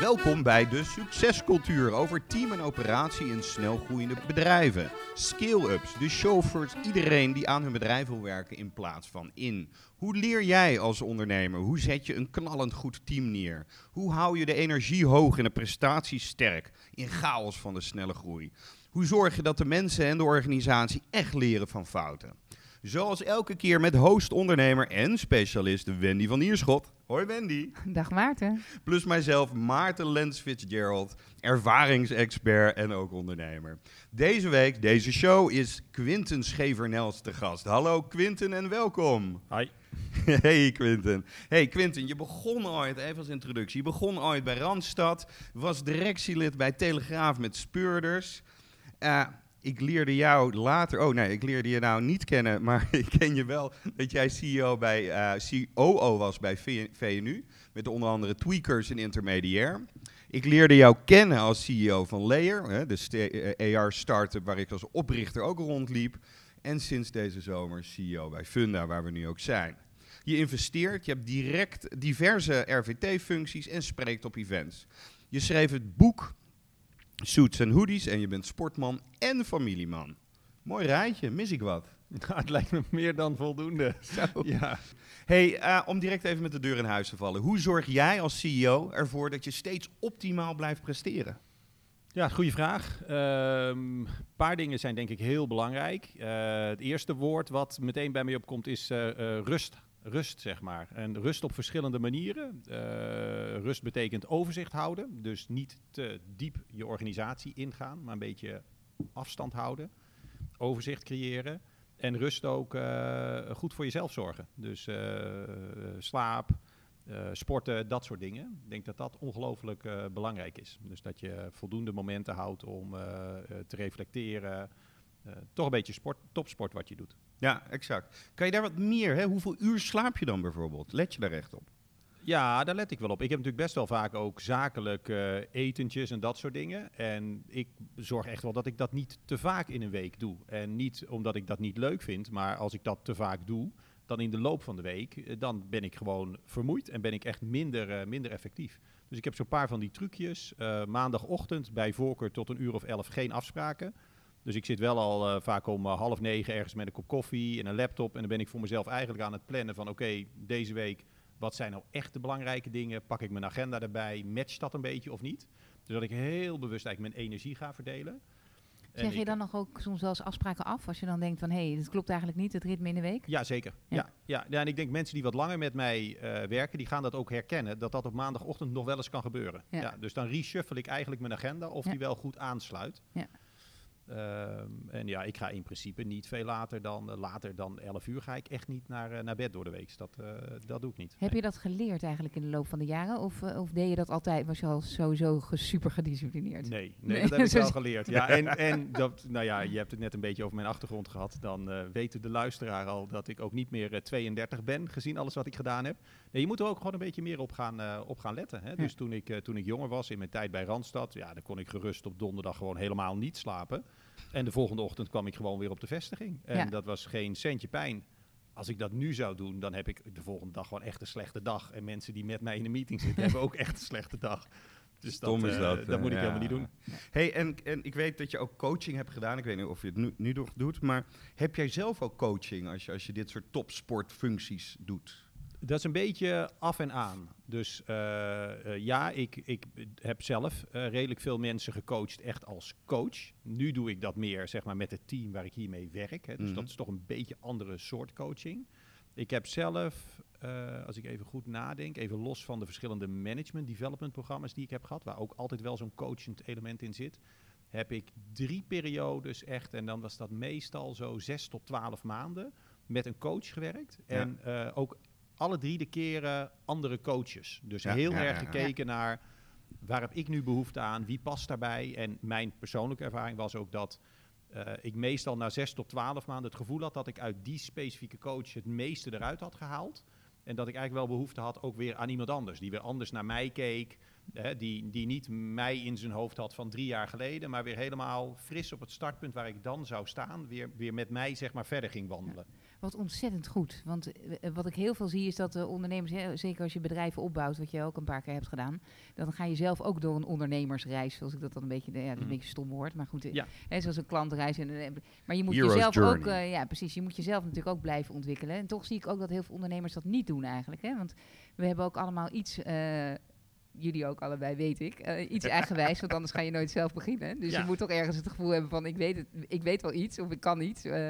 Welkom bij de Succescultuur over team en operatie in snelgroeiende bedrijven. Scale-ups, de chauffeurs, iedereen die aan hun bedrijf wil werken in plaats van in. Hoe leer jij als ondernemer? Hoe zet je een knallend goed team neer? Hoe hou je de energie hoog en de prestaties sterk in chaos van de snelle groei? Hoe zorg je dat de mensen en de organisatie echt leren van fouten? Zoals elke keer met host, ondernemer en specialist Wendy van Ierschot. Hoi Wendy. Dag Maarten. Plus mijzelf Maarten Lens Fitzgerald, ervaringsexpert en ook ondernemer. Deze week, deze show, is Quinten Schevernels te gast. Hallo Quinten en welkom. Hi. Hey Quinten. Hey Quinten, je begon ooit, even als introductie, je begon ooit bij Randstad, was directielid bij Telegraaf met Speurders. Uh, ik leerde jou later, oh nee, ik leerde je nou niet kennen, maar ik ken je wel dat jij CEO bij, uh, COO was bij VNU, met onder andere tweakers en intermediair. Ik leerde jou kennen als CEO van Layer, de AR-startup waar ik als oprichter ook rondliep. En sinds deze zomer CEO bij Funda, waar we nu ook zijn. Je investeert, je hebt direct diverse RVT-functies en spreekt op events. Je schreef het boek suits en hoodies en je bent sportman en familieman. Mooi rijtje, mis ik wat? het lijkt me meer dan voldoende. Zo. Ja. Hey, uh, om direct even met de deur in huis te vallen. Hoe zorg jij als CEO ervoor dat je steeds optimaal blijft presteren? Ja, goede vraag. Een um, paar dingen zijn denk ik heel belangrijk. Uh, het eerste woord wat meteen bij mij opkomt is uh, rust rust, zeg maar. En rust op verschillende manieren. Uh, rust betekent overzicht houden. Dus niet te diep je organisatie ingaan, maar een beetje afstand houden. Overzicht creëren. En rust ook uh, goed voor jezelf zorgen. Dus uh, slaap, sporten, dat soort dingen. Ik denk dat dat ongelooflijk belangrijk is. Dus dat je voldoende momenten houdt om te reflecteren. Toch een beetje sport, topsport wat je doet. Ja, exact. Kan je daar wat meer, hè? hoeveel uur slaap je dan bijvoorbeeld? Let je daar echt op? Ja, daar let ik wel op. Ik heb natuurlijk best wel vaak ook zakelijk uh, etentjes en dat soort dingen. En ik zorg echt wel dat ik dat niet te vaak in een week doe. En niet omdat ik dat niet leuk vind, maar als ik dat te vaak doe, dan in de loop van de week, uh, dan ben ik gewoon vermoeid en ben ik echt minder, uh, minder effectief. Dus ik heb zo'n paar van die trucjes. maandagochtend bij voorkeur tot een uur of elf geen afspraken. Dus ik zit wel al uh, vaak om uh, half negen ergens met een kop koffie en een laptop. En dan ben ik voor mezelf eigenlijk aan het plannen van oké, okay, deze week, wat zijn nou echt de belangrijke dingen? Pak ik mijn agenda erbij? Matcht dat een beetje of niet? Dus dat ik heel bewust eigenlijk mijn energie ga verdelen. Zeg je dan nog ook soms wel eens afspraken af als je dan denkt van hé, hey, dit klopt eigenlijk niet, het ritme in de week? Ja, zeker. Ja. Ja, ja. ja en ik denk mensen die wat langer met mij uh, werken, die gaan dat ook herkennen, dat dat op maandagochtend nog wel eens kan gebeuren. Ja. ja dus dan reshuffle ik eigenlijk mijn agenda of die wel goed aansluit. Ja. Um, en ja, ik ga in principe niet veel later dan, uh, later dan 11 uur ga ik echt niet naar, uh, naar bed door de week. Dat, uh, dat doe ik niet. Heb je dat geleerd eigenlijk in de loop van de jaren? Of, of deed je dat altijd? Was je al sowieso super gedisciplineerd? Nee, nee, nee. dat heb ik wel geleerd. Ja, en, en dat, nou ja, je hebt het net een beetje over mijn achtergrond gehad. Dan weten de luisteraar al dat ik ook niet meer 32 ben, gezien alles wat ik gedaan heb. Nee, je moet er ook gewoon een beetje meer op gaan, op gaan letten. Hè? Ja. Dus toen ik, toen ik jonger was, in mijn tijd bij Randstad, ja, dan kon ik gerust op donderdag gewoon helemaal niet slapen. En de volgende ochtend kwam ik gewoon weer op de vestiging. En ja. dat was geen centje pijn. Als ik dat nu zou doen, dan heb ik de volgende dag gewoon echt een slechte dag. En mensen die met mij in de meeting zitten, hebben ook echt een slechte dag. Dus dat, Stom is dat, uh, dat moet ik ja. helemaal niet doen. Hey, en, en ik weet dat je ook coaching hebt gedaan. Ik weet niet of je het nu, nu nog doet. Maar heb jij zelf ook coaching als je, als je dit soort topsportfuncties doet? Dat is een beetje af en aan. Dus uh, uh, ja, ik, ik heb zelf uh, redelijk veel mensen gecoacht, echt als coach. Nu doe ik dat meer zeg maar, met het team waar ik hiermee werk. Hè. Dus mm-hmm. dat is toch een beetje andere soort coaching. Ik heb zelf, als ik even goed nadenk, even los van de verschillende management development programma's die ik heb gehad, waar ook altijd wel zo'n coachend element in zit, heb ik drie periodes echt, en dan was dat meestal zo zes tot twaalf maanden, met een coach gewerkt. Ja. En ook alle drie de keren andere coaches. Dus ja, heel ja, erg gekeken ja. naar waar heb ik nu behoefte aan, wie past daarbij. En mijn persoonlijke ervaring was ook dat uh, ik meestal na zes tot twaalf maanden het gevoel had dat ik uit die specifieke coach het meeste eruit had gehaald. En dat ik eigenlijk wel behoefte had ook weer aan iemand anders, die weer anders naar mij keek. Hè, die, die niet mij in zijn hoofd had van drie jaar geleden, maar weer helemaal fris op het startpunt waar ik dan zou staan, weer, weer met mij zeg maar verder ging wandelen. Ja. Wat ontzettend goed. Want eh, wat ik heel veel zie is dat de ondernemers, hè, zeker als je bedrijven opbouwt, wat je ook een paar keer hebt gedaan, dan ga je zelf ook door een ondernemersreis, zoals ik dat dan een beetje, ja, dat is een Mhm. beetje stom woord, maar goed, eh, Ja. hè, zoals een klantreis. En, een- maar je moet Hero's jezelf ook, eh, ja precies, je moet jezelf natuurlijk ook blijven ontwikkelen. En toch zie ik ook dat heel veel ondernemers dat niet doen eigenlijk. Hè? Want we hebben ook allemaal iets. eh, Jullie ook allebei, weet ik. eh, iets eigenwijs, want anders ga je nooit zelf beginnen. Dus Ja. je moet toch ergens het gevoel hebben van... ik weet, het, ik weet wel iets of ik kan iets. eh,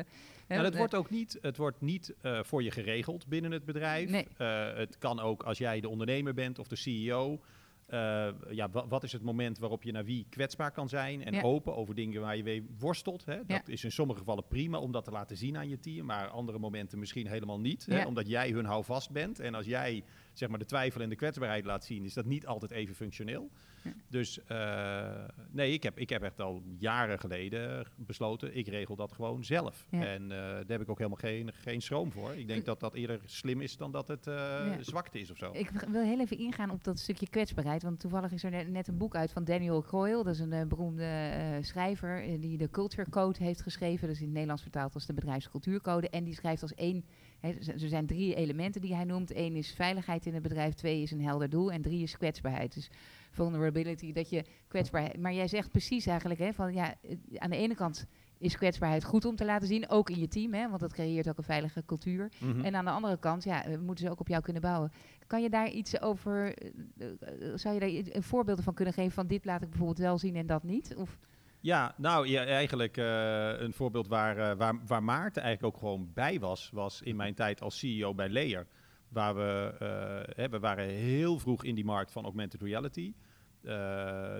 Nou, het eh, wordt ook niet, het wordt niet eh, voor je geregeld binnen het bedrijf. Nee. Eh, het kan ook als jij de ondernemer bent of de CEO. eh, ja, wa- wat is het moment waarop je naar wie kwetsbaar kan zijn en Ja. open over dingen waar je mee worstelt? Hè? Dat Ja. is in sommige gevallen prima om dat te laten zien aan je team, maar andere momenten misschien helemaal niet. Hè? Ja. Omdat jij hun houvast bent. En als jij zeg maar, de twijfel en de kwetsbaarheid laat zien, is dat niet altijd even functioneel. Ja. Dus eh, nee, ik heb, ik heb echt al jaren geleden besloten, ik regel dat gewoon zelf. Ja. En eh, daar heb ik ook helemaal geen, geen schroom voor. Ik denk dat dat eerder slim is dan dat het eh, zwakte is of zo. Ik wil heel even ingaan op dat stukje kwetsbaarheid. Want toevallig is er net, een boek uit van Daniel Croyle. Dat is een beroemde schrijver die de Culture Code heeft geschreven. Dat is in het Nederlands vertaald als de bedrijfscultuurcode. En die schrijft als één... Er zijn- drie elementen die hij noemt. Eén is veiligheid in het bedrijf. Twee is een helder doel. En drie is kwetsbaarheid. Dus vulnerability, dat je kwetsbaarheid... Maar jij zegt precies eigenlijk hè, van... Ja, eh, aan de ene kant is kwetsbaarheid goed om te laten zien. Ook in je team, hè, want dat creëert ook een veilige cultuur. Mhm. En aan de andere kant, ja, eh, moeten ze ook op jou kunnen bouwen. Kan je daar iets over, eh, zou je daar voorbeelden van kunnen geven van dit laat ik bijvoorbeeld wel zien en dat niet? Of, Ja, nou ja, eigenlijk eh, een voorbeeld waar, eh, waar, waar Maarten eigenlijk ook gewoon bij was, was in mijn tijd als CEO bij Layer. Waar we, eh, hè, we waren heel vroeg in die markt van augmented reality.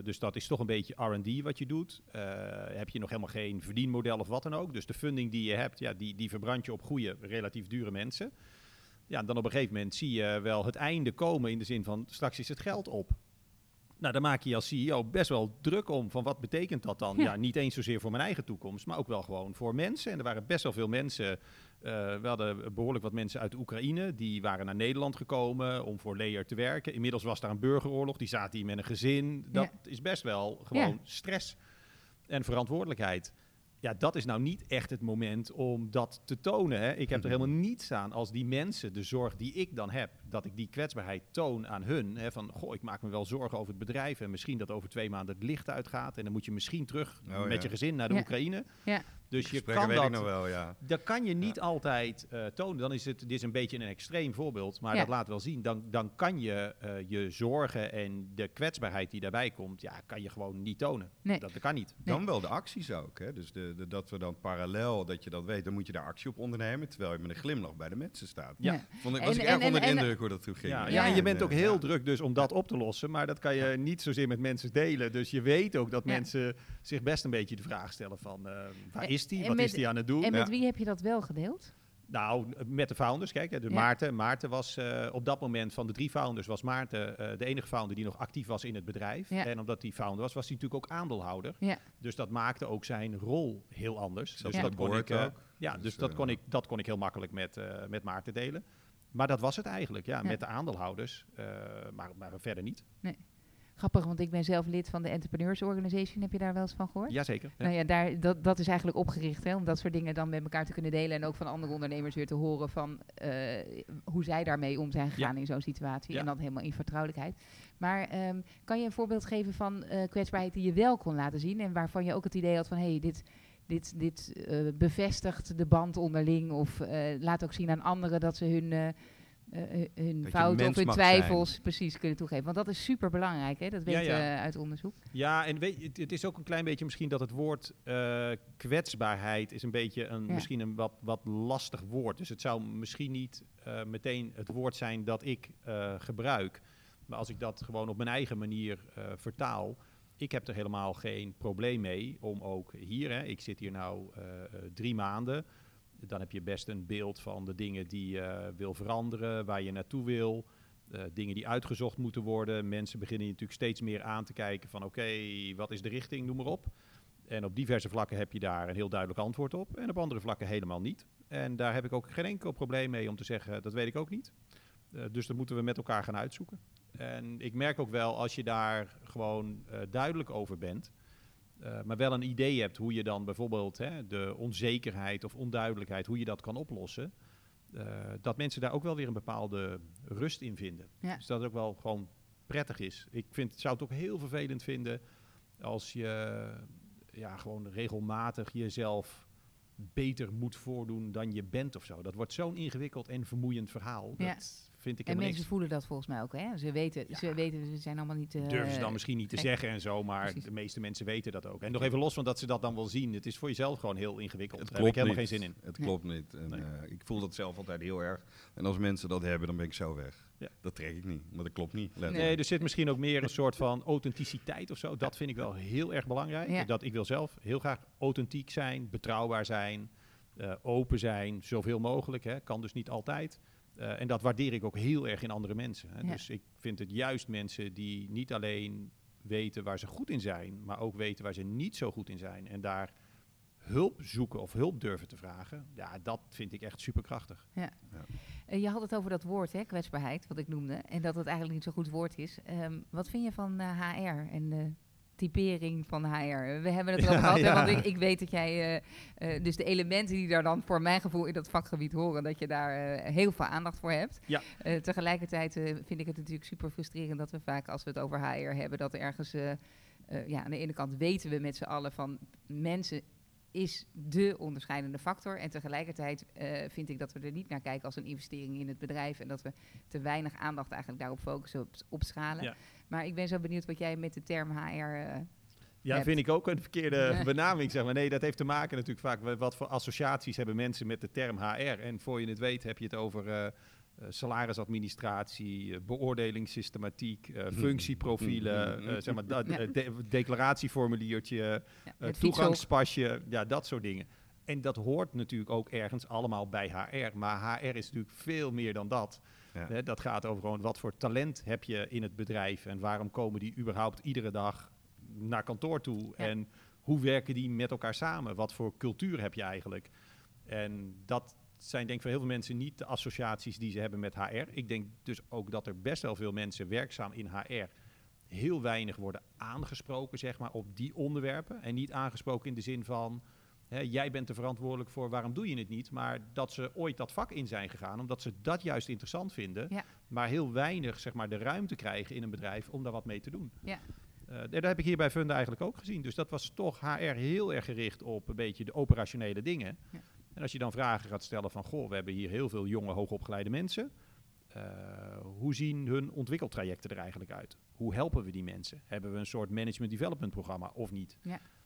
Dus dat is toch een beetje R&D wat je doet. Heb je nog helemaal geen verdienmodel of wat dan ook. Dus de funding die je hebt, ja, die, die verbrand je op goede, relatief dure mensen. Ja, dan op een gegeven moment zie je wel het einde komen in de zin van straks is het geld op. Nou, daar maak je als CEO best wel druk om. Van wat betekent dat dan? Ja. Ja. niet eens zozeer voor mijn eigen toekomst, maar ook wel gewoon voor mensen. En er waren best wel veel mensen. eh, we hadden behoorlijk wat mensen uit Oekraïne. Die waren naar Nederland gekomen om voor Leer te werken. Inmiddels was daar een burgeroorlog. Die zaten hier met een gezin. Dat is best wel gewoon Ja. stress en verantwoordelijkheid. Ja, dat is nou niet echt het moment om dat te tonen. Hè. Ik heb er Mhm. helemaal niets aan als die mensen, de zorg die ik dan heb, dat ik die kwetsbaarheid toon aan hun. Hè, van, goh, ik maak me wel zorgen over het bedrijf en misschien dat over twee maanden het licht uitgaat. En dan moet je misschien terug Oh, met ja. je gezin naar de Ja. Oekraïne. Ja. Dus je kan weet dat, ik nog wel, ja. dat kan je niet altijd eh, tonen. Dan is het, dit is een beetje een extreem voorbeeld, maar Ja. dat laat wel zien. Dan, dan kan je eh, je zorgen en de kwetsbaarheid die daarbij komt, ja, kan je gewoon niet tonen. Nee. Dat, dat kan niet. Nee. Dan wel de acties ook. Hè? Dus de, de- dat we dan parallel, dat je dat weet, dan moet je daar actie op ondernemen. Terwijl je met een glimlach bij de mensen staat. Ja. Vond ik, En- was ik en- erg en- onder de indruk hoe dat toen ging. Ja, Ja. ja, en je bent En, ook heel ja. druk dus om dat op te lossen. Maar dat kan je niet zozeer met mensen delen. Dus je weet ook dat Ja. mensen zich best een beetje de vraag stellen van... eh, waar En- is die? en Wat met- is die aan het doen? en met Ja. wie heb je dat wel gedeeld? Nou, met de founders. Kijk, hè, de Ja. Maarten. Maarten was eh, op dat moment van de drie founders... was Maarten eh, de enige founder die nog actief was in het bedrijf. Ja. En omdat hij founder was, was hij natuurlijk ook aandeelhouder. Ja. Dus dat maakte ook zijn rol heel anders. Dus op dat kon ik, eh. Ja, Dus, dus dat, kon ik, dat kon ik heel makkelijk met, eh, met Maarten delen. Maar dat was het eigenlijk, ja, Ja. met de aandeelhouders. eh, maar, maar verder niet. Grappig, want ik ben zelf lid van de Entrepreneurs Organization. Heb je daar wel eens van gehoord? Jazeker. Ja. Nou ja, daar, dat, dat is eigenlijk opgericht hè, om dat soort dingen dan met elkaar te kunnen delen. En ook van andere ondernemers weer te horen van eh, hoe zij daarmee om zijn gegaan in zo'n situatie. Ja. En dan helemaal in vertrouwelijkheid. Maar ehm, kan je een voorbeeld geven van eh, kwetsbaarheid die je wel kon laten zien? En waarvan je ook het idee had van hé, hey, dit, dit, dit eh, bevestigt de band onderling. Of laat ook zien aan anderen dat ze hun. Eh, eh, hun fouten of hun twijfels precies kunnen toegeven. Want dat is super belangrijk, hè? dat Ja, weet ja. uit onderzoek. Ja, en weet, het, het is ook een klein beetje misschien dat het woord eh, kwetsbaarheid is een beetje een, Ja. misschien een wat, wat lastig woord. Dus het zou misschien niet meteen het woord zijn dat ik gebruik. Maar als ik dat gewoon op mijn eigen manier vertaal, ik heb er helemaal geen probleem mee om ook hier, hè, ik zit hier nou drie maanden, dan heb je best een beeld van de dingen die je wil veranderen, waar je naartoe wil. eh, dingen die uitgezocht moeten worden. Mensen beginnen je natuurlijk steeds meer aan te kijken van oké, wat is de richting, noem maar op. En op diverse vlakken heb je daar een heel duidelijk antwoord op. En op andere vlakken helemaal niet. En daar heb ik ook geen enkel probleem mee om te zeggen, dat weet ik ook niet. Eh, dus dat moeten we met elkaar gaan uitzoeken. En ik merk ook wel, als je daar gewoon eh, duidelijk over bent, eh, maar wel een idee hebt hoe je dan bijvoorbeeld hè, de onzekerheid of onduidelijkheid, hoe je dat kan oplossen, eh, dat mensen daar ook wel weer een bepaalde rust in vinden. Ja. Dus dat het ook wel gewoon prettig is. Ik vind, zou het ook heel vervelend vinden als je ja, gewoon regelmatig jezelf beter moet voordoen dan je bent of zo. Dat wordt zo'n ingewikkeld en vermoeiend verhaal. Ja. Dat vind ik En mensen niks. voelen dat volgens mij ook. Hè? Ze weten, Ja. ze weten, ze zijn allemaal niet. eh, Durven ze dan misschien niet te gek. zeggen en zo, maar Precies. de meeste mensen weten dat ook. En nog even los van dat ze dat dan wel zien. Het is voor jezelf gewoon heel ingewikkeld. Het Daar heb ik klopt helemaal niet. geen zin in. Het Nee. klopt niet. En, Nee. eh, ik voel dat zelf altijd heel erg. En als mensen dat hebben, dan ben ik zo weg. Ja. Dat trek ik niet, maar dat klopt niet. letterlijk. Nee, er zit misschien ook meer een soort van authenticiteit of zo. Dat vind ik wel heel erg belangrijk. Ja. Dat ik wil zelf heel graag authentiek zijn, betrouwbaar zijn, eh, open zijn, zoveel mogelijk. Hè. Kan dus niet altijd. Eh, en dat waardeer ik ook heel erg in andere mensen. Hè. Ja. Dus ik vind het juist mensen die niet alleen weten waar ze goed in zijn, maar ook weten waar ze niet zo goed in zijn. En daar hulp zoeken of hulp durven te vragen. Ja, dat vind ik echt superkrachtig. Eh, je had het over dat woord, hè, kwetsbaarheid, wat ik noemde. En dat het eigenlijk niet zo'n goed woord is. Ehm, wat vind je van eh, HR en de typering van HR? We hebben het erover Ja, gehad, ja. want ik, ik weet dat jij... eh, eh, dus de elementen die daar dan voor mijn gevoel in dat vakgebied horen... dat je daar eh, heel veel aandacht voor hebt. Ja. Tegelijkertijd vind ik het natuurlijk super frustrerend... dat we vaak, als we het over HR hebben... dat er ergens... ja, aan de ene kant weten we met z'n allen van... mensen is de onderscheidende factor. En tegelijkertijd eh, vind ik dat we er niet naar kijken als een investering in het bedrijf. En dat we te weinig aandacht eigenlijk daarop focussen, op, opschalen. Ja. Maar ik ben zo benieuwd wat jij met de term HR. eh, Ja, hebt. vind ik ook een verkeerde benaming, zeg maar. Nee, dat heeft te maken natuurlijk vaak met wat voor associaties hebben mensen met de term HR. En voor je het weet heb je het over eh, salarisadministratie, eh, beoordelingssystematiek, eh, functieprofielen, eh, zeg maar, dat, Ja. eh, de- declaratieformuliertje, ja, eh, toegangspasje, ja, dat soort dingen. En dat hoort natuurlijk ook ergens allemaal bij HR. Maar HR is natuurlijk veel meer dan dat. Ja. Hè, dat gaat over gewoon wat voor talent heb je in het bedrijf en waarom komen die überhaupt iedere dag naar kantoor toe Ja. en hoe werken die met elkaar samen? Wat voor cultuur heb je eigenlijk? En dat zijn denk ik voor heel veel mensen niet de associaties die ze hebben met HR. Ik denk dus ook dat er best wel veel mensen werkzaam in HR heel weinig worden aangesproken, zeg maar, op die onderwerpen. En niet aangesproken in de zin van, hè, jij bent er verantwoordelijk voor, waarom doe je het niet? Maar dat ze ooit dat vak in zijn gegaan, omdat ze dat juist interessant vinden. Ja. Maar heel weinig, zeg maar, de ruimte krijgen in een bedrijf om daar wat mee te doen. Ja. Eh, dat heb ik hier bij Funda eigenlijk ook gezien. Dus dat was toch HR heel erg gericht op een beetje de operationele dingen. Ja. En als je dan vragen gaat stellen van, goh, we hebben hier heel veel jonge, hoogopgeleide mensen. Eh, hoe zien hun ontwikkeltrajecten er eigenlijk uit? Hoe helpen we die mensen? Hebben we een soort management development programma of niet?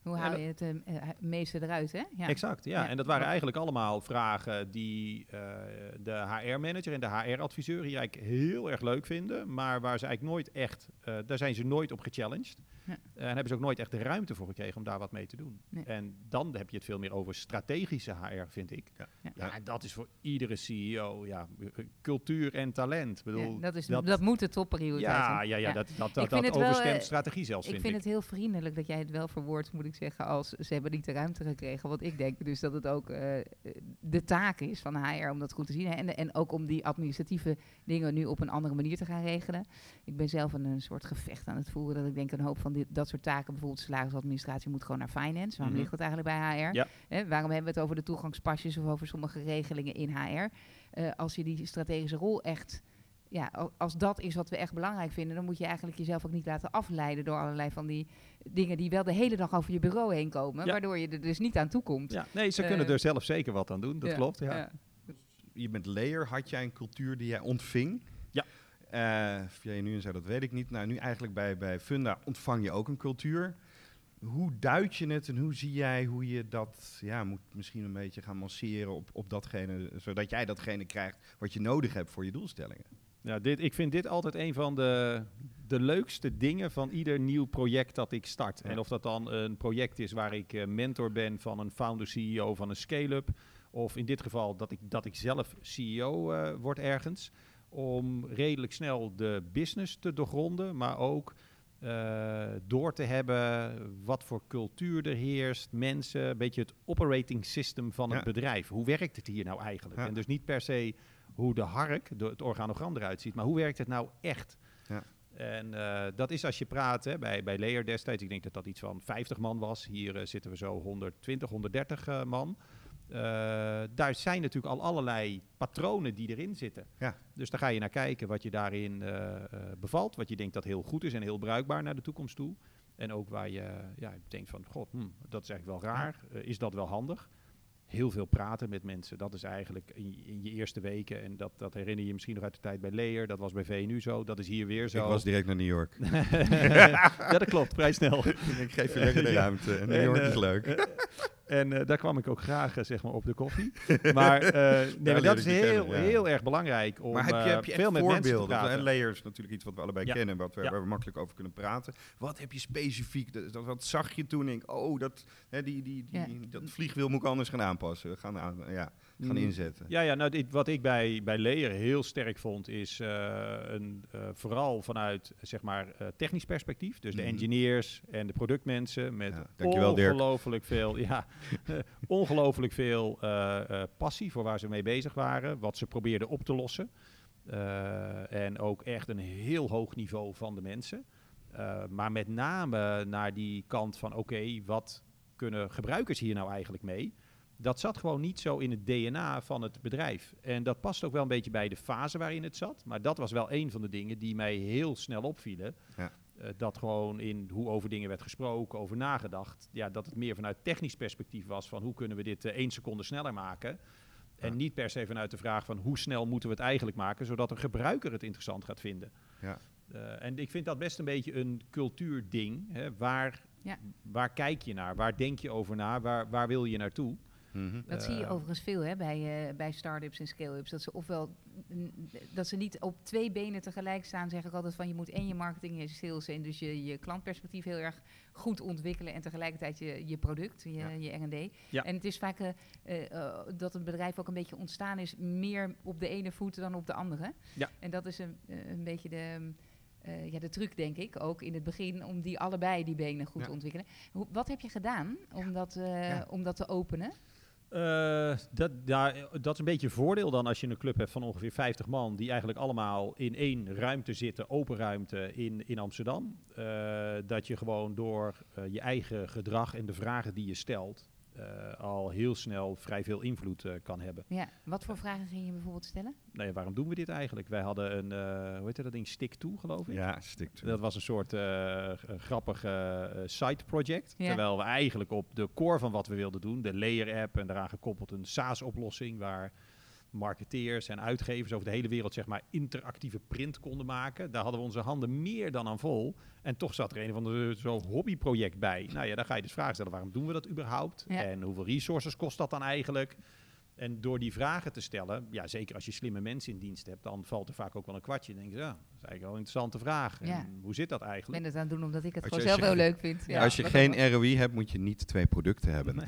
Hoe Ja, haal dat- je het eh, meeste eruit, hè? Ja. Exact, ja. Ja. En dat waren eigenlijk allemaal vragen die de HR-manager en de HR-adviseur hier eigenlijk heel erg leuk vinden, maar waar ze eigenlijk nooit echt, daar zijn ze nooit op gechallenged. Ja. En hebben ze ook nooit echt de ruimte voor gekregen om daar wat mee te doen. Nee. En dan heb je het veel meer over strategische HR, vind ik. Ja. Ja. Ja, en dat is voor iedere CEO, ja, cultuur en talent. Ik bedoel, Ja, dat, is, dat- dat, moet de topprioriteit ja, zijn. ja, ja, dat, dat, dat, vind dat wel, overstemt eh, strategie zelfs, ik vind vind ik. het heel vriendelijk dat jij het wel verwoordt, moet ik zeggen, als ze hebben niet de ruimte gekregen. Want ik denk dus dat het ook eh, de taak is van HR om dat goed te zien. hè. En, en ook om die administratieve dingen nu op een andere manier te gaan regelen. Ik ben zelf een, een soort gevecht aan het voeren dat ik denk een hoop van dat soort taken, bijvoorbeeld salarisadministratie, moet gewoon naar finance. Waarom Mhm. ligt dat eigenlijk bij HR? Ja. Hè, waarom hebben we het over de toegangspasjes of over sommige regelingen in HR? Eh, als je die strategische rol echt ja, al- als dat is wat we echt belangrijk vinden, dan moet je eigenlijk jezelf ook niet laten afleiden door allerlei van die dingen die wel de hele dag over je bureau heen komen, Ja. waardoor je er dus niet aan toe komt. Ja, nee, ze Eh, kunnen er zelf zeker wat aan doen, dat klopt. Ja. Je bent layer, had jij een cultuur die jij ontving? Eh, of jij nu en zo, dat weet ik niet. Nou, nu eigenlijk bij, bij Funda ontvang je ook een cultuur. Hoe duid je het en hoe zie jij hoe je dat ja, moet misschien een beetje gaan masseren op, op datgene, zodat jij datgene krijgt wat je nodig hebt voor je doelstellingen? Ja, dit, ik vind dit altijd een van de, de leukste dingen van ieder nieuw project dat ik start. Ja. En of dat dan een project is waar ik eh, mentor ben van een founder-CEO van een scale-up. Of in dit geval dat ik, dat ik zelf CEO eh, word ergens. Om redelijk snel de business te doorgronden, maar ook eh, door te hebben wat voor cultuur er heerst, mensen, een beetje het operating system van het Ja. bedrijf. Hoe werkt het hier nou eigenlijk? Ja. En dus niet per se hoe de hark, de, het organogram eruit ziet, maar hoe werkt het nou echt? Ja. En eh, dat is als je praat hè, bij, bij Layer destijds, ik denk dat dat iets van 50 man was. Hier eh, zitten we zo 120, 130 eh, man. Uh, daar zijn natuurlijk al allerlei patronen die erin zitten. Ja. Dus daar ga je naar kijken wat je daarin uh, bevalt, wat je denkt dat heel goed is en heel bruikbaar naar de toekomst toe. En ook waar je ja, denkt van, god, hm, dat is eigenlijk wel raar, is dat wel handig? heel veel praten met mensen. Dat is eigenlijk in, in, je eerste weken. En dat, dat herinner je misschien nog uit de tijd bij Leer. Dat was bij VNU zo. Dat is hier weer zo. Ik was direct naar New York. ja, dat klopt. Vrij snel. ik geef je lekker de ruimte. En New York is leuk. En uh, daar kwam ik ook graag uh, zeg maar op de koffie. Maar, uh, nee, maar dat is heel, kennen, ja. heel erg belangrijk om maar heb je, heb je veel met voorbeelden? mensen te praten. Layers natuurlijk iets wat we allebei Ja. kennen, wat we, Ja. waar we makkelijk over kunnen praten. Wat heb je specifiek? Dat, dat- wat zag je toen? Denk, oh, dat, hè, die, die, die, Ja. dat vliegwiel moet ik anders gaan aanpassen. Gaan, aan, ja, gaan Mm. inzetten. Ja, ja nou, dit, wat ik bij, bij Leer heel sterk vond, is eh, een, eh, vooral vanuit zeg maar, eh, technisch perspectief. Dus de Mhm. engineers en de productmentmensen met Ja, ongelooflijk veel, ja, ongelooflijk veel passie voor waar ze mee bezig waren, wat ze probeerden op te lossen. En ook echt een heel hoog niveau van de mensen. Maar met name naar die kant van, oké, wat kunnen gebruikers hier nou eigenlijk mee? Dat zat gewoon niet zo in het DNA van het bedrijf. En dat past ook wel een beetje bij de fase waarin het zat. Maar dat was wel een van de dingen die mij heel snel opvielen. Ja. Eh, dat gewoon in hoe over dingen werd gesproken, over nagedacht. Ja, dat het meer vanuit technisch perspectief was van hoe kunnen we dit eh, één seconde sneller maken. En niet per se vanuit de vraag van hoe snel moeten we het eigenlijk maken, zodat een gebruiker het interessant gaat vinden. Ja. Eh, en ik vind dat best een beetje een cultuurding. Hè. Waar, Ja. waar kijk je naar? Waar denk je over na? Waar, waar wil je naartoe? Mhm. Dat zie je Eh, overigens veel hè, bij, eh, bij start-ups en scale-ups. Dat ze ofwel dat ze niet op twee benen tegelijk staan, zeg ik altijd van je moet en je marketing en je sales en dus je, je klantperspectief heel erg goed ontwikkelen en tegelijkertijd je, je product, je, Ja. je R&D. Ja. En het is vaak eh, dat een bedrijf ook een beetje ontstaan is meer op de ene voet dan op de andere. Ja. En dat is een, een beetje de... ja, de truc, denk ik, ook in het begin, om die allebei die benen goed Ja. te ontwikkelen. Wat heb je gedaan om, dat, eh, Ja. om dat te openen? Eh, dat, dat is een beetje een voordeel dan als je een club hebt van ongeveer 50 man, die eigenlijk allemaal in één ruimte zitten, open ruimte in, in Amsterdam. Eh, dat je gewoon door eh, je eigen gedrag en de vragen die je stelt, al heel snel vrij veel invloed eh, kan hebben. Ja, wat voor vragen ging je bijvoorbeeld stellen? Nou ja, waarom doen we dit eigenlijk? Wij hadden een, eh, hoe heet dat ding, Stick To geloof ik? Ja, stikt. Dat was een soort eh, grappig eh, eh, side project. Ja. Terwijl we eigenlijk op de core van wat we wilden doen, de layer app en daaraan gekoppeld een SaaS-oplossing waar marketeers en uitgevers over de hele wereld zeg maar interactieve print konden maken. Daar hadden we onze handen meer dan aan vol. En toch zat er een van de zo'n hobbyproject bij. Nou ja, dan ga je dus vragen stellen, waarom doen we dat überhaupt? Ja. En hoeveel resources kost dat dan eigenlijk? En door die vragen te stellen, ja, zeker als je slimme mensen in dienst hebt, dan valt er vaak ook wel een kwartje. Dan denk je, ja, dat is eigenlijk wel een interessante vraag. Ja. En hoe zit dat Ik eigenlijk? ben het aan het doen omdat ik het Als gewoon zelf wel leuk vind. Ja, Als je geen. ROI hebt, moet je niet twee producten hebben.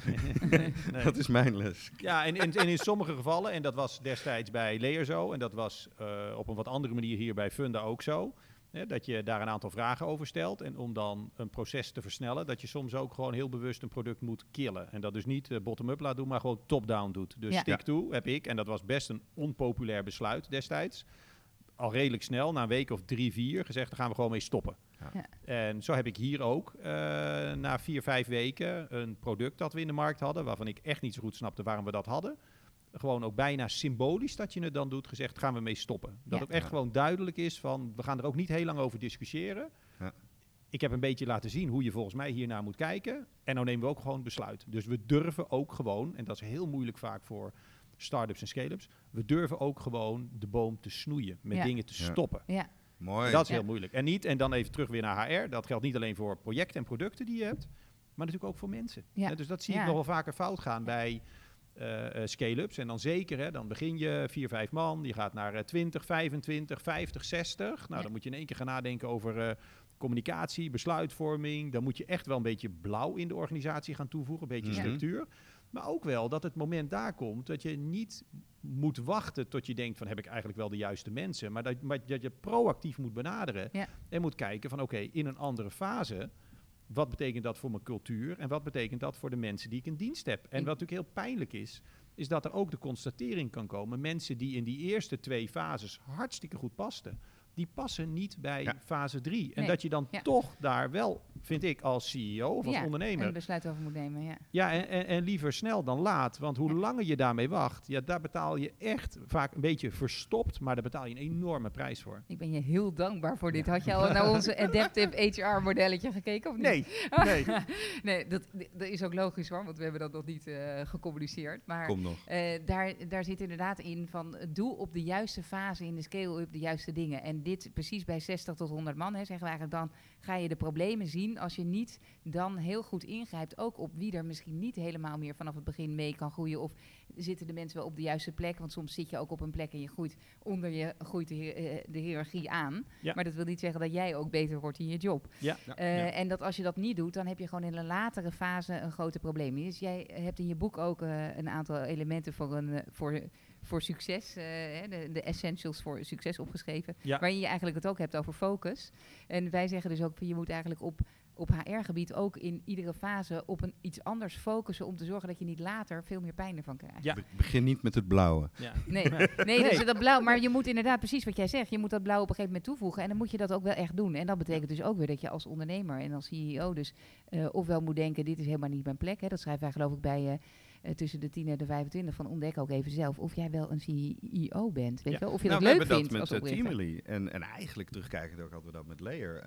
Nee. Nee. Dat is mijn les. Ja, en, en, en in sommige gevallen, en dat was destijds bij Leer zo, en dat was eh, op een wat andere manier hier bij Funda ook zo, hè, dat je daar een aantal vragen over stelt. En om dan een proces te versnellen, dat je soms ook gewoon heel bewust een product moet killen. En dat dus niet eh, bottom-up laat doen, maar gewoon top-down doet. Dus Ja. stick to heb ik, en dat was best een onpopulair besluit destijds, al redelijk snel, na een week of drie, vier, gezegd, daar gaan we gewoon mee stoppen. Ja. Ja. En zo heb ik hier ook eh, na vier, vijf weken een product dat we in de markt hadden, waarvan ik echt niet zo goed snapte waarom we dat hadden. Gewoon ook bijna symbolisch dat je het dan doet, gezegd gaan we mee stoppen. Dat Ja. ook echt Ja. gewoon duidelijk is van, we gaan er ook niet heel lang over discussiëren. Ja. Ik heb een beetje laten zien hoe je volgens mij hiernaar moet kijken. En dan nemen we ook gewoon besluit. Dus we durven ook gewoon, en dat is heel moeilijk vaak voor start-ups en scale-ups, we durven ook gewoon de boom te snoeien, met Ja. dingen te Ja. stoppen. Ja, Mooi. Dat is Ja. heel moeilijk. En niet, en dan even terug weer naar HR. Dat geldt niet alleen voor projecten en producten die je hebt, maar natuurlijk ook voor mensen. Ja. Dus dat zie Ja. ik nog wel vaker fout gaan bij scale-ups. En dan zeker, hè, dan begin je 4, 5 man, je gaat naar eh, 20, 25, 50, 60. Nou, Ja. dan moet je in één keer gaan nadenken over eh, communicatie, besluitvorming. Dan moet je echt wel een beetje blauw in de organisatie gaan toevoegen, een beetje Mhm. structuur. Maar ook wel dat het moment daar komt dat je niet moet wachten tot je denkt van heb ik eigenlijk wel de juiste mensen. Maar dat, maar dat je proactief moet benaderen. Ja. En moet kijken van oké, in een andere fase, wat betekent dat voor mijn cultuur? En wat betekent dat voor de mensen die ik in dienst heb? En In- wat natuurlijk heel pijnlijk is, is dat er ook de constatering kan komen. Mensen die in die eerste twee fases hartstikke goed pasten, die passen niet bij Ja. fase drie. En Nee. dat je dan Ja. toch daar wel vind ik, als CEO of als ja, ondernemer. een besluit over moet nemen, ja. Ja, en, en, en liever snel dan laat. Want hoe Ja. langer je daarmee wacht, ja, daar betaal je echt vaak een beetje verstopt, maar daar betaal je een enorme prijs voor. Ik ben je heel dankbaar voor dit. Had je al naar onze Adaptive HR-modelletje gekeken of niet? Nee, nee. nee, dat, dat is ook logisch hoor, want we hebben dat nog niet eh, gecommuniceerd. Maar Kom nog. eh, daar, daar zit inderdaad in van doe op de juiste fase in de scale-up de juiste dingen. En dit precies bij 60 tot 100 man, hè, zeggen we eigenlijk dan ga je de problemen zien als je niet dan heel goed ingrijpt. Ook op wie er misschien niet helemaal meer vanaf het begin mee kan groeien. Of zitten de mensen wel op de juiste plek? Want soms zit je ook op een plek en je groeit onder je groeit de, eh, de hiërarchie aan. Ja. Maar dat wil niet zeggen dat jij ook beter wordt in je job. Ja, Ja. Eh, ja. En dat als je dat niet doet, dan heb je gewoon in een latere fase een grote probleem. Dus jij hebt in je boek ook eh, een aantal elementen voor, een, voor, voor succes, eh, hè, de, de essentials voor succes opgeschreven. Ja. Waarin je eigenlijk het ook hebt over focus. En wij zeggen dus ook, van, je moet eigenlijk op, op HR-gebied ook in iedere fase op een iets anders focussen om te zorgen dat je niet later veel meer pijn ervan krijgt. Ja. Be- Begin niet met het blauwe. ja. Nee, nee, dus dat blauw. Maar je moet inderdaad precies wat jij zegt. Je moet dat blauw op een gegeven moment toevoegen. En dan moet je dat ook wel echt doen. En dat betekent dus ook weer dat je als ondernemer en als CEO dus eh, ofwel moet denken: dit is helemaal niet mijn plek. Hè. Dat schrijven wij geloof ik bij eh, eh, tussen de 10 en de 25 van ontdek ook even zelf of jij wel een CEO bent. Weet Ja. wel? Of je nou, dat we leuk hebben vindt dat als met uh, oprichter. Teamly. En, en eigenlijk terugkijkend ook hadden we dat met Layer.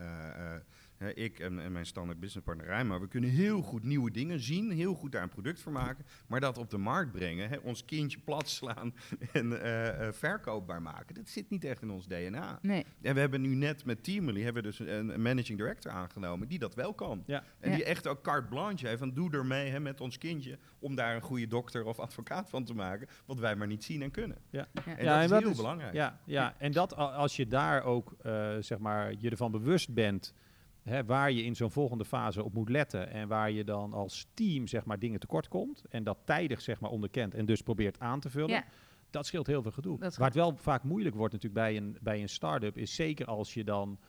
Hè, ik en, en mijn standaard businesspartner Rijma, we kunnen heel goed nieuwe dingen zien, heel goed daar een product voor maken, maar dat op de markt brengen, hè, ons kindje plat slaan en eh, eh, verkoopbaar maken, dat zit niet echt in ons DNA. Nee, En we hebben nu net met Teamly hebben we dus een, een managing director aangenomen die dat wel kan. Ja. En Ja. die echt ook carte blanche heeft van doe ermee hè, met ons kindje om daar een goede dokter of advocaat van te maken, wat wij maar niet zien en kunnen. Ja. Ja. En Ja, dat en is dat heel is- belangrijk. Ja, ja, en dat als je daar ook eh, zeg maar, je ervan bewust bent hè, waar je in zo'n volgende fase op moet letten en waar je dan als team zeg maar, dingen tekort komt en dat tijdig zeg maar, onderkent en dus probeert aan te vullen. Ja. Dat scheelt heel veel gedoe. Waar het wel vaak moeilijk wordt natuurlijk bij een, bij een start-up, is zeker als je dan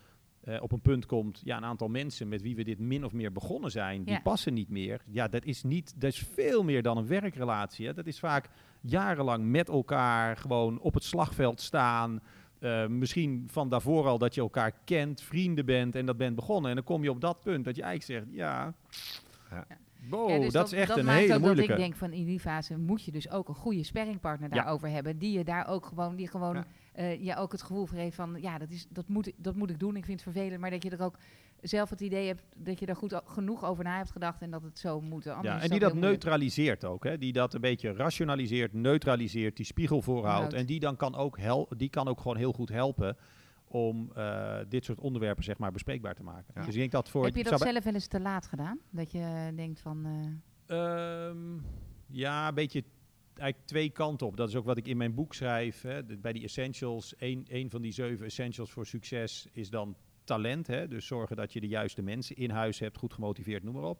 eh, op een punt komt, ja, een aantal mensen met wie we dit min of meer begonnen zijn, die Ja. passen niet meer. Ja, dat is niet, dat is veel meer dan een werkrelatie. Hè. Dat is vaak jarenlang met elkaar gewoon op het slagveld staan. Eh, misschien van daarvoor al dat je elkaar kent, vrienden bent en dat bent begonnen. En dan kom je op dat punt dat je eigenlijk zegt, ja, Ja. wow, Ja, dus dat, is echt dat een maakt hele ook moeilijke. Dat ik denk van in die fase moet je dus ook een goede sparringpartner Ja. daarover hebben. Die je daar ook gewoon, die gewoon Ja. eh, je ook het gevoel geeft van ja, dat, is, dat, moet, ik- dat moet ik doen. Ik vind het vervelend. Maar dat je er ook zelf het idee hebt dat je er goed genoeg over na hebt gedacht en dat het zo moet. Anders Ja, en die dat neutraliseert ook. Hè? Die dat een beetje rationaliseert, neutraliseert, die spiegel voorhoudt. Houdt. En die, dan kan ook hel die kan ook gewoon heel goed helpen om eh, dit soort onderwerpen zeg maar, bespreekbaar te maken. Ja. Dus ik denk dat voor... Heb je dat zelf wel eens te laat gedaan? Dat je denkt van... eh, Ehm, ja, een beetje eigenlijk twee kanten op. Dat is ook wat ik in mijn boek schrijf. Hè? Bij die essentials, een, een van die zeven essentials voor succes is dan talent. Hè? Dus zorgen dat je de juiste mensen in huis hebt, goed gemotiveerd, noem maar op.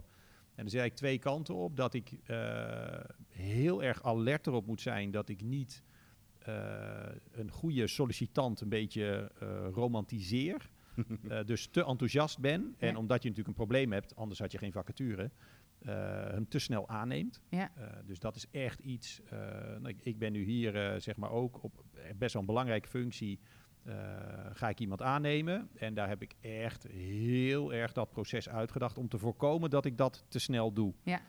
En er zijn eigenlijk twee kanten op. Dat ik eh, heel erg alert erop moet zijn dat ik niet eh, een goede sollicitant een beetje eh, romantiseer. Dus te enthousiast ben. En Ja. omdat je natuurlijk een probleem hebt, anders had je geen vacature, hem te snel aanneemt. Ja. Dus dat is echt iets. nou, ik, ik ben nu hier zeg maar ook op best wel een belangrijke functie. Eh, ga ik iemand aannemen? En daar heb ik echt heel erg dat proces uitgedacht om te voorkomen dat ik dat te snel doe. Ja.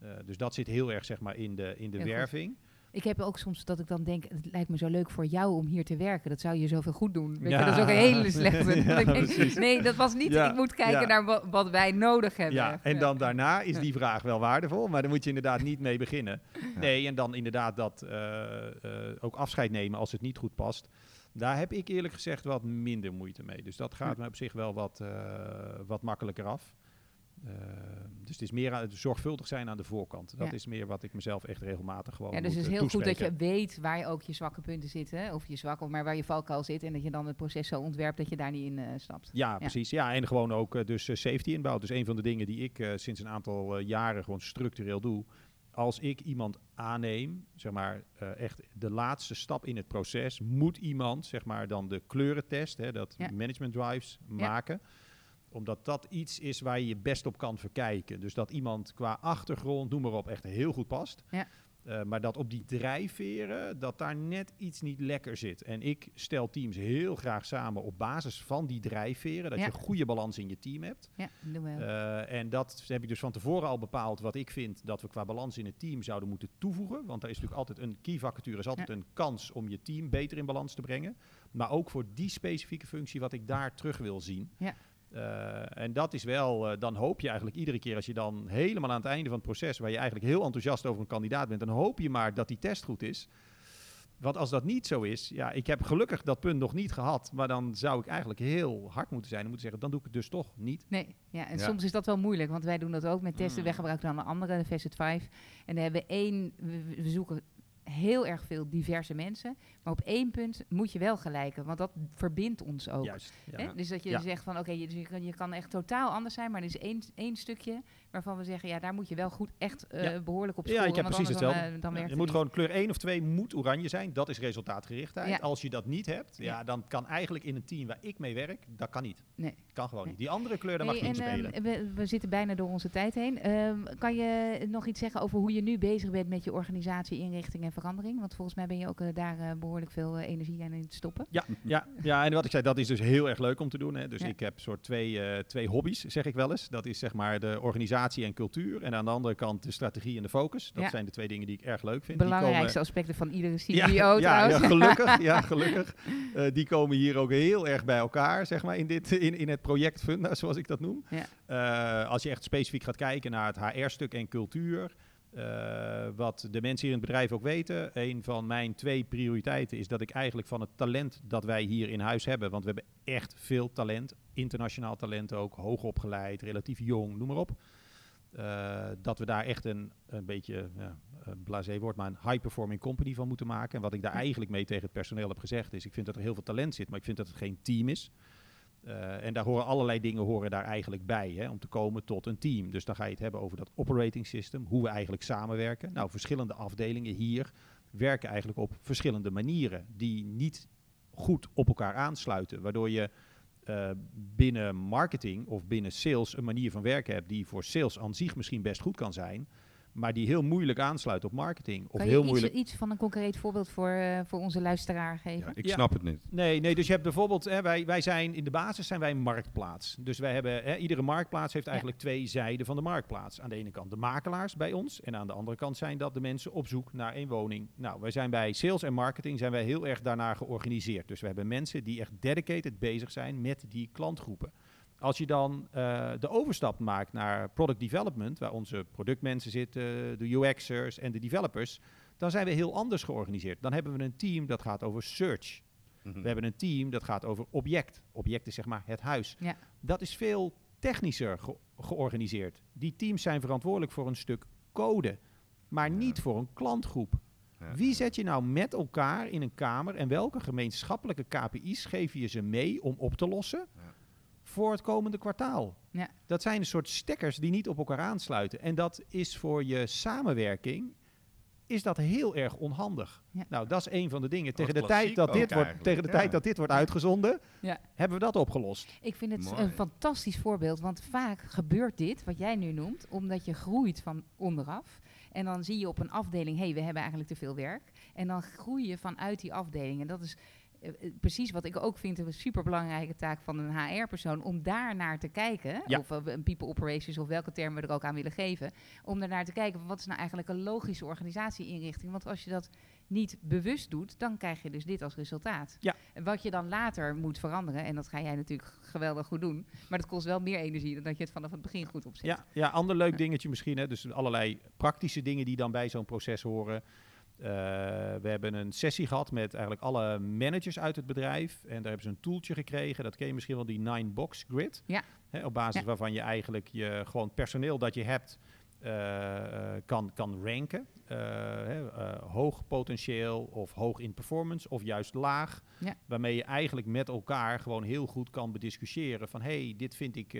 Eh, dus dat zit heel erg zeg maar in de, in de Heel goed. werving. Ik heb ook soms dat ik dan denk, het lijkt me zo leuk voor jou om hier te werken. Dat zou je zoveel goed doen. Weet Ja. je, dat is ook een hele slechte. Ja, denk, nee, dat was niet. Ja, Ik moet kijken ja. naar wa- wat wij nodig hebben. Ja, en dan daarna is die vraag wel waardevol, maar dan moet je inderdaad niet mee beginnen. Nee, en dan inderdaad dat eh, eh, ook afscheid nemen als het niet goed past. Daar heb ik eerlijk gezegd wat minder moeite mee. Dus dat gaat me op zich wel wat, eh, wat makkelijker af. Eh, dus het is meer aan het zorgvuldig zijn aan de voorkant. Dat Ja. is meer wat ik mezelf echt regelmatig gewoon Ja, dus moet het is eh, heel goed dat je weet waar je ook je zwakke punten zitten. Of je zwak, of maar waar je valkuil zit. En dat je dan het proces zo ontwerpt dat je daar niet in eh, stapt. Ja, precies. Ja, en gewoon ook dus safety inbouwt. Dus een van de dingen die ik sinds een aantal jaren gewoon structureel doe. Als ik iemand aanneem, zeg maar eh, echt de laatste stap in het proces, moet iemand zeg maar dan de kleurentest, hè, dat Ja. management drives Ja. maken omdat dat iets is waar je je best op kan verkijken. Dus dat iemand qua achtergrond, noem maar op, echt heel goed past. Ja. Eh, maar dat op die drijfveren, dat daar net iets niet lekker zit. En ik stel teams heel graag samen op basis van die drijfveren. Dat Ja. je een goede balans in je team hebt. Ja, doen we. Eh, en dat heb ik dus van tevoren al bepaald wat ik vind dat we qua balans in het team zouden moeten toevoegen. Want er is natuurlijk altijd een key vacature, is altijd Ja. een kans om je team beter in balans te brengen. Maar ook voor die specifieke functie wat ik daar terug wil zien. Ja. Eh, en dat is wel, eh, dan hoop je eigenlijk iedere keer als je dan helemaal aan het einde van het proces, waar je eigenlijk heel enthousiast over een kandidaat bent, dan hoop je maar dat die test goed is. Want als dat niet zo is, ja, ik heb gelukkig dat punt nog niet gehad, maar dan zou ik eigenlijk heel hard moeten zijn en moeten zeggen, dan doe ik het dus toch niet. Nee, ja, en Ja. soms is dat wel moeilijk, want wij doen dat ook met testen. Mm. Wij gebruiken dan een andere, de Facet 5. En dan hebben we één, we, we zoeken heel erg veel diverse mensen. Maar op één punt moet je wel gelijken, want dat verbindt ons ook. Juist. Ja. Hè? Dus dat je Ja. zegt van oké, je, dus je kan echt totaal anders zijn, maar er is één, één stukje waarvan we zeggen, ja, daar moet je wel goed echt eh, Ja. behoorlijk op Ja, scoren. ik heb want precies hetzelfde. Dan, eh, dan Ja, werkt je het moet niet. gewoon kleur 1 of 2 moet oranje zijn. Dat is resultaatgerichtheid. Ja. Als je dat niet hebt, ja, Ja. dan kan eigenlijk in een team waar ik mee werk, dat kan niet. Nee. Kan gewoon Nee. niet. Die andere kleur, daar mag je niet en, spelen. ehm, we, we zitten bijna door onze tijd heen. Ehm, kan je nog iets zeggen over hoe je nu bezig bent met je organisatie, inrichting en verandering? Want volgens mij ben je ook eh, daar eh, behoorlijk veel energie aan in het stoppen. Ja, ja, ja, en wat ik zei, dat is dus heel erg leuk om te doen. Hè. Dus Ja. ik heb soort twee, eh, twee hobby's, zeg ik wel eens. Dat is zeg maar de organisatie en cultuur. En aan de andere kant de strategie en de focus. Dat Ja. zijn de twee dingen die ik erg leuk vind. Die Belangrijkste komen- aspecten van iedere CEO ja, ja, gelukkig. ja, gelukkig. Eh, die komen hier ook heel erg bij elkaar, zeg maar, in, dit, in, in het project Funda, zoals ik dat noem. Eh, als je echt specifiek gaat kijken naar het HR-stuk en cultuur, eh, wat de mensen hier in het bedrijf ook weten, een van mijn twee prioriteiten is dat ik eigenlijk van het talent dat wij hier in huis hebben, want we hebben echt veel talent, internationaal talent ook, hoogopgeleid, relatief jong, noem maar op. eh, dat we daar echt een, een beetje, ja, een blasé woord, maar een high-performing company van moeten maken. En wat ik daar eigenlijk mee tegen het personeel heb gezegd is, ik vind dat er heel veel talent zit, maar ik vind dat het geen team is. Eh, en daar horen allerlei dingen horen daar eigenlijk bij, hè, om te komen tot een team. Dus dan ga je het hebben over dat operating system, hoe we eigenlijk samenwerken. Nou, verschillende afdelingen hier werken eigenlijk op verschillende manieren die niet goed op elkaar aansluiten, waardoor je eh, binnen marketing of binnen sales een manier van werken hebt die voor sales aan zich misschien best goed kan zijn, maar die heel moeilijk aansluit op marketing. Of kan je heel iets, moeilijk. iets van een concreet voorbeeld voor, eh, voor onze luisteraar geven? Ja, ik Ja. snap het niet. Nee, nee, dus je hebt bijvoorbeeld, hè, wij, wij zijn in de basis zijn wij een marktplaats. Dus wij hebben, hè, iedere marktplaats heeft Ja. eigenlijk twee zijden van de marktplaats. Aan de ene kant de makelaars bij ons en aan de andere kant zijn dat de mensen op zoek naar een woning. Nou, wij zijn bij sales en marketing zijn wij heel erg daarnaar georganiseerd. Dus we hebben mensen die echt dedicated bezig zijn met die klantgroepen. Als je dan eh, de overstap maakt naar product development, waar onze productmensen zitten, de UX'ers en de developers, dan zijn we heel anders georganiseerd. Dan hebben we een team dat gaat over search. Mhm. We hebben een team dat gaat over object. Object is zeg maar het huis. Ja. Dat is veel technischer ge- georganiseerd. Die teams zijn verantwoordelijk voor een stuk code, maar Ja. niet voor een klantgroep. Ja. Wie zet je nou met elkaar in een kamer en welke gemeenschappelijke KPI's geef je ze mee om op te lossen Ja. Voor het komende kwartaal? Ja. Dat zijn een soort stekkers die niet op elkaar aansluiten. En dat is voor je samenwerking is dat heel erg onhandig. Ja. Nou, dat is een van de dingen. Tegen de, tijd dat, dit wordt, tegen de ja. tijd dat dit wordt uitgezonden, Ja. hebben we dat opgelost. Ik vind het Mooi. een fantastisch voorbeeld, want vaak gebeurt dit, wat jij nu noemt, omdat je groeit van onderaf. En dan zie je op een afdeling, hé, hey, we hebben eigenlijk te veel werk. En dan groei je vanuit die afdeling. En dat is precies wat ik ook vind een superbelangrijke taak van een HR-persoon, om daar naar te kijken. Ja. Of eh, een people operations, of welke term we er ook aan willen geven. Om er naar te kijken, wat is nou eigenlijk een logische organisatieinrichting? Want als je dat niet bewust doet, dan krijg je dus dit als resultaat. Ja. En Wat je dan later moet veranderen, en dat ga jij natuurlijk geweldig goed doen, maar dat kost wel meer energie dan dat je het vanaf het begin goed opzet. Ja, ja ander leuk dingetje misschien. Hè, dus allerlei praktische dingen die dan bij zo'n proces horen. Eh, we hebben een sessie gehad met eigenlijk alle managers uit het bedrijf. En daar hebben ze een toeltje gekregen. Dat ken je misschien wel, die nine-box grid. Ja. Hè, op basis Ja. waarvan je eigenlijk je gewoon personeel dat je hebt eh, eh, kan, kan ranken. Hè, hoog potentieel of hoog in performance of juist laag. Ja. Waarmee je eigenlijk met elkaar gewoon heel goed kan bediscussiëren van... hey, dit vind ik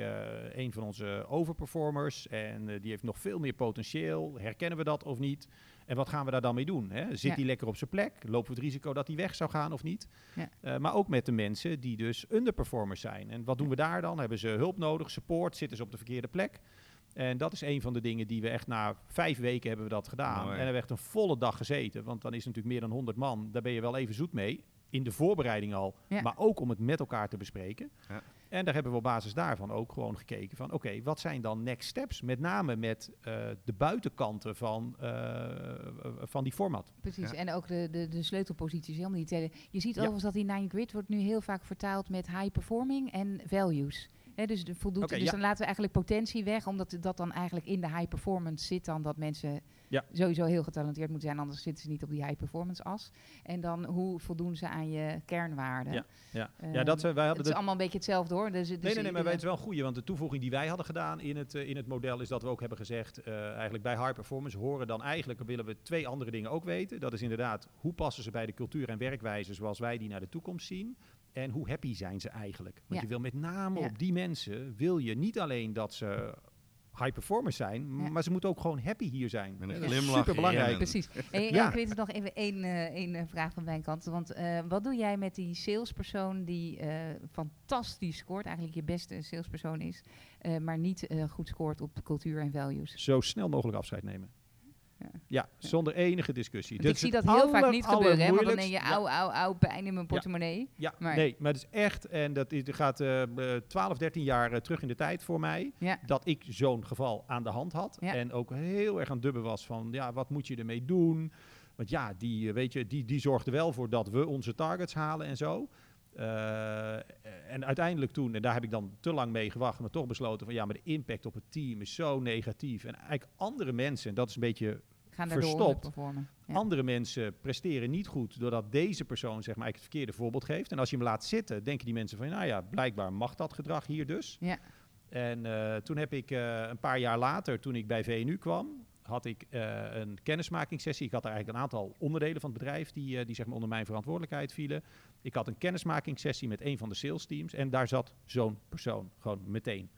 een van onze overperformers en die heeft nog veel meer potentieel. Herkennen we dat of niet? En wat gaan we daar dan mee doen? Hè? Zit Ja. die lekker op zijn plek? Lopen we het risico dat die weg zou gaan of niet? Ja. Eh, maar ook met de mensen die dus underperformers zijn. En wat doen we daar dan? Hebben ze hulp nodig, support? Zitten ze op de verkeerde plek? En dat is een van de dingen die we echt na vijf weken hebben we dat gedaan. Mooi. En hebben we echt een volle dag gezeten. Want dan is het natuurlijk meer dan 100 man. Daar ben je wel even zoet mee. In de voorbereiding al. Ja. Maar ook om het met elkaar te bespreken. Ja. En daar hebben we op basis daarvan ook gewoon gekeken van... Oké, wat zijn dan next steps? Met name met eh, de buitenkanten van, eh, van die format. Precies, Ja. en ook de, de, de sleutelposities. Helemaal niet tellen. Je ziet Ja. overigens dat die Nine Grid wordt nu heel vaak vertaald met high performing en values. Hè, dus de voldoet, dus ja. dan laten we eigenlijk potentie weg, omdat dat dan eigenlijk in de high performance zit dan dat mensen Ja. sowieso heel getalenteerd moeten zijn, anders zitten ze niet op die high performance as. En dan hoe voldoen ze aan je kernwaarden. Ja, Ja, Ehm, ja dat, eh, wij hadden het is allemaal een beetje hetzelfde hoor. Dus, dus Nee, nee, nee, maar het is wel een goede. Want de toevoeging die wij hadden gedaan in het, eh, in het model is dat we ook hebben gezegd, eh, eigenlijk bij high performance horen dan eigenlijk, willen we twee andere dingen ook weten. Dat is inderdaad, hoe passen ze bij de cultuur en werkwijze zoals wij die naar de toekomst zien? En hoe happy zijn ze eigenlijk? Want Ja. je wil met name Ja. op die mensen, wil je niet alleen dat ze high performers zijn, Ja. maar ze moeten ook gewoon happy hier zijn. Met een superbelangrijk. erin. Precies. En, Ja. ja. ik weet nog even één, eh, één eh, vraag van mijn kant. Want eh, wat doe jij met die salespersoon die eh, fantastisch scoort, eigenlijk je beste salespersoon is, eh, maar niet eh, goed scoort op cultuur en values? Zo snel mogelijk afscheid nemen. Ja. Ja, zonder enige discussie. Ik zie dat heel vaak niet gebeuren, hè? Want dan denk je, auw, auw, auw, pijn in mijn portemonnee. Ja, Maar- nee, maar het is echt, en dat is, gaat eh, 12, 13 jaar eh, terug in de tijd voor mij, dat ik zo'n geval aan de hand had. En ook heel erg aan het dubben was van, ja, wat moet je ermee doen? Want ja, die, eh, weet je, die, die zorgde wel voor dat we onze targets halen en zo. Eh, en uiteindelijk toen, en daar heb ik dan te lang mee gewacht, maar toch besloten van ja, maar de impact op het team is zo negatief. En eigenlijk andere mensen, en dat is een beetje Gaan Verstopt. Ja. andere mensen presteren niet goed doordat deze persoon zeg maar, eigenlijk het verkeerde voorbeeld geeft. En als je hem laat zitten, denken die mensen van, nou ja, blijkbaar mag dat gedrag hier dus. Ja. En eh, toen heb ik eh, een paar jaar later, toen ik bij VNU kwam, had ik eh, een kennismakingssessie. Ik had er eigenlijk een aantal onderdelen van het bedrijf die, eh, die zeg maar onder mijn verantwoordelijkheid vielen. Ik had een kennismakingssessie met een van de sales teams en daar zat zo'n persoon gewoon meteen.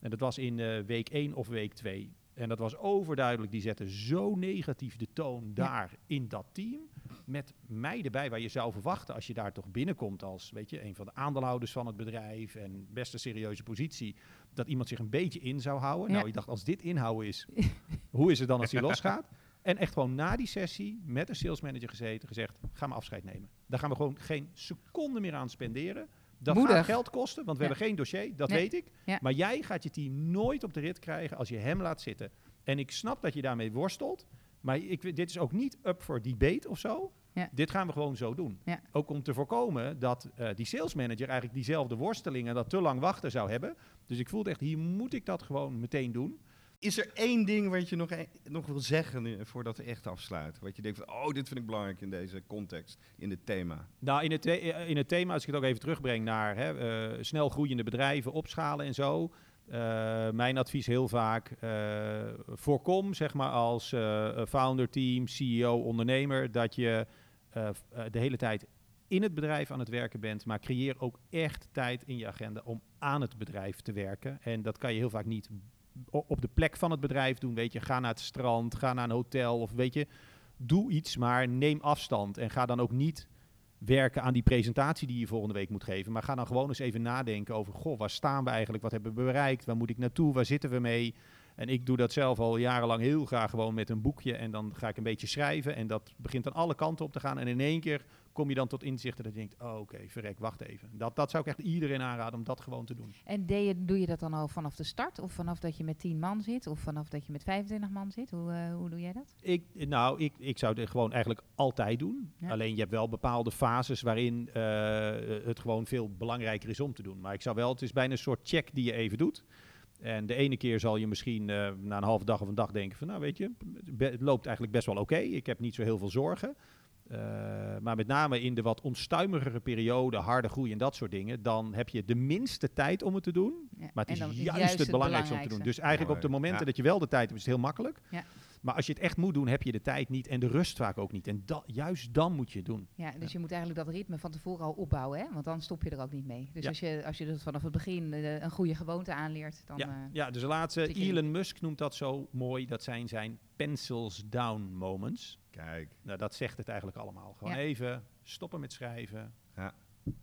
En dat was in eh, week 1 of week 2. En dat was overduidelijk, die zette zo negatief de toon daar in dat team. Met mij erbij, waar je zou verwachten als je daar toch binnenkomt als weet je, een van de aandeelhouders van het bedrijf en best een serieuze positie, dat iemand zich een beetje in zou houden. Ja. Nou, ik dacht, als dit inhouden is, hoe is het dan als hij losgaat? En echt gewoon na die sessie met een salesmanager gezeten, gezegd, ga maar afscheid nemen. Daar gaan we gewoon geen seconde meer aan spenderen. Dat Moedig. gaat geld kosten, want we Ja. hebben geen dossier, dat Nee. weet ik. Ja. Maar jij gaat je team nooit op de rit krijgen als je hem laat zitten. En ik snap dat je daarmee worstelt, maar ik, dit is ook niet up voor debate of zo. Ja. Dit gaan we gewoon zo doen. Ja. Ook om te voorkomen dat eh, die salesmanager eigenlijk diezelfde worsteling en dat te lang wachten zou hebben. Dus ik voelde echt, hier moet ik dat gewoon meteen doen. Is er één ding wat je nog, e- nog wil zeggen nu, voordat we echt afsluiten? Wat je denkt van, oh, dit vind ik belangrijk in deze context, in dit thema. Nou, in het, the- eh, in het thema, als ik het ook even terugbreng naar hè, eh, snel groeiende bedrijven, opschalen en zo. eh, mijn advies heel vaak, eh, voorkom zeg maar als eh, founder, team, CEO, ondernemer, dat je eh, eh, de hele tijd in het bedrijf aan het werken bent, maar creëer ook echt tijd in je agenda om aan het bedrijf te werken. En dat kan je heel vaak niet op de plek van het bedrijf doen, weet je. Ga naar het strand, ga naar een hotel of weet je, doe iets, maar neem afstand en ga dan ook niet werken aan die presentatie die je volgende week moet geven. Maar ga dan gewoon eens even nadenken over, goh, waar staan we eigenlijk? Wat hebben we bereikt? Waar moet ik naartoe? Waar zitten we mee? En ik doe dat zelf al jarenlang heel graag gewoon met een boekje. En dan ga ik een beetje schrijven. En dat begint aan alle kanten op te gaan. En in één keer kom je dan tot inzichten dat je denkt, oh, oké, verrek, wacht even. Dat, dat zou ik echt iedereen aanraden om dat gewoon te doen. En je, doe je dat dan al vanaf de start? Of vanaf dat je met 10 man zit? Of vanaf dat je met 25 man zit? Hoe, eh, hoe doe jij dat? Ik, nou, ik, ik zou het gewoon eigenlijk altijd doen. Ja. Alleen je hebt wel bepaalde fases waarin eh, het gewoon veel belangrijker is om te doen. Maar ik zou wel, het is bijna een soort check die je even doet. En de ene keer zal je misschien eh, na een halve dag of een dag denken van, nou weet je, het loopt eigenlijk best wel oké. Ik heb niet zo heel veel zorgen. Eh, maar met name in de wat onstuimigere periode, harde groei en dat soort dingen, dan heb je de minste tijd om het te doen. Ja. Maar het is dan juist, het belangrijkste om te doen. Dus eigenlijk op de momenten Ja. dat je wel de tijd hebt, is het heel makkelijk. Ja. Maar als je het echt moet doen, heb je de tijd niet en de rust vaak ook niet. En da- juist dan moet je het doen. Ja, dus je moet eigenlijk dat ritme van tevoren al opbouwen, hè? want dan stop je er ook niet mee. Dus Ja. als, je, als je dat vanaf het begin eh, een goede gewoonte aanleert, dan... eh, Ja, dus de laatste, in. Elon Musk noemt dat zo mooi. Dat zijn zijn pencils down moments. Kijk, Nou, dat zegt het eigenlijk allemaal. Gewoon Ja. even stoppen met schrijven. Ja.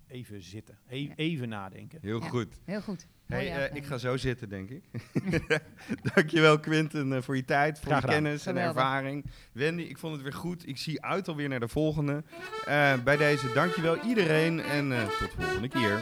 Even zitten. E- Ja. Even nadenken. Heel Ja. goed. Heel goed. Hey, eh, uitleiding. ik ga zo zitten, denk ik. Dankjewel, Quinten, eh, voor je tijd, voor Graag je gedaan. kennis en Geweldig. ervaring. Wendy, ik vond het weer goed. Ik zie uit alweer naar de volgende. Eh, bij deze, dankjewel iedereen en eh, tot de volgende keer.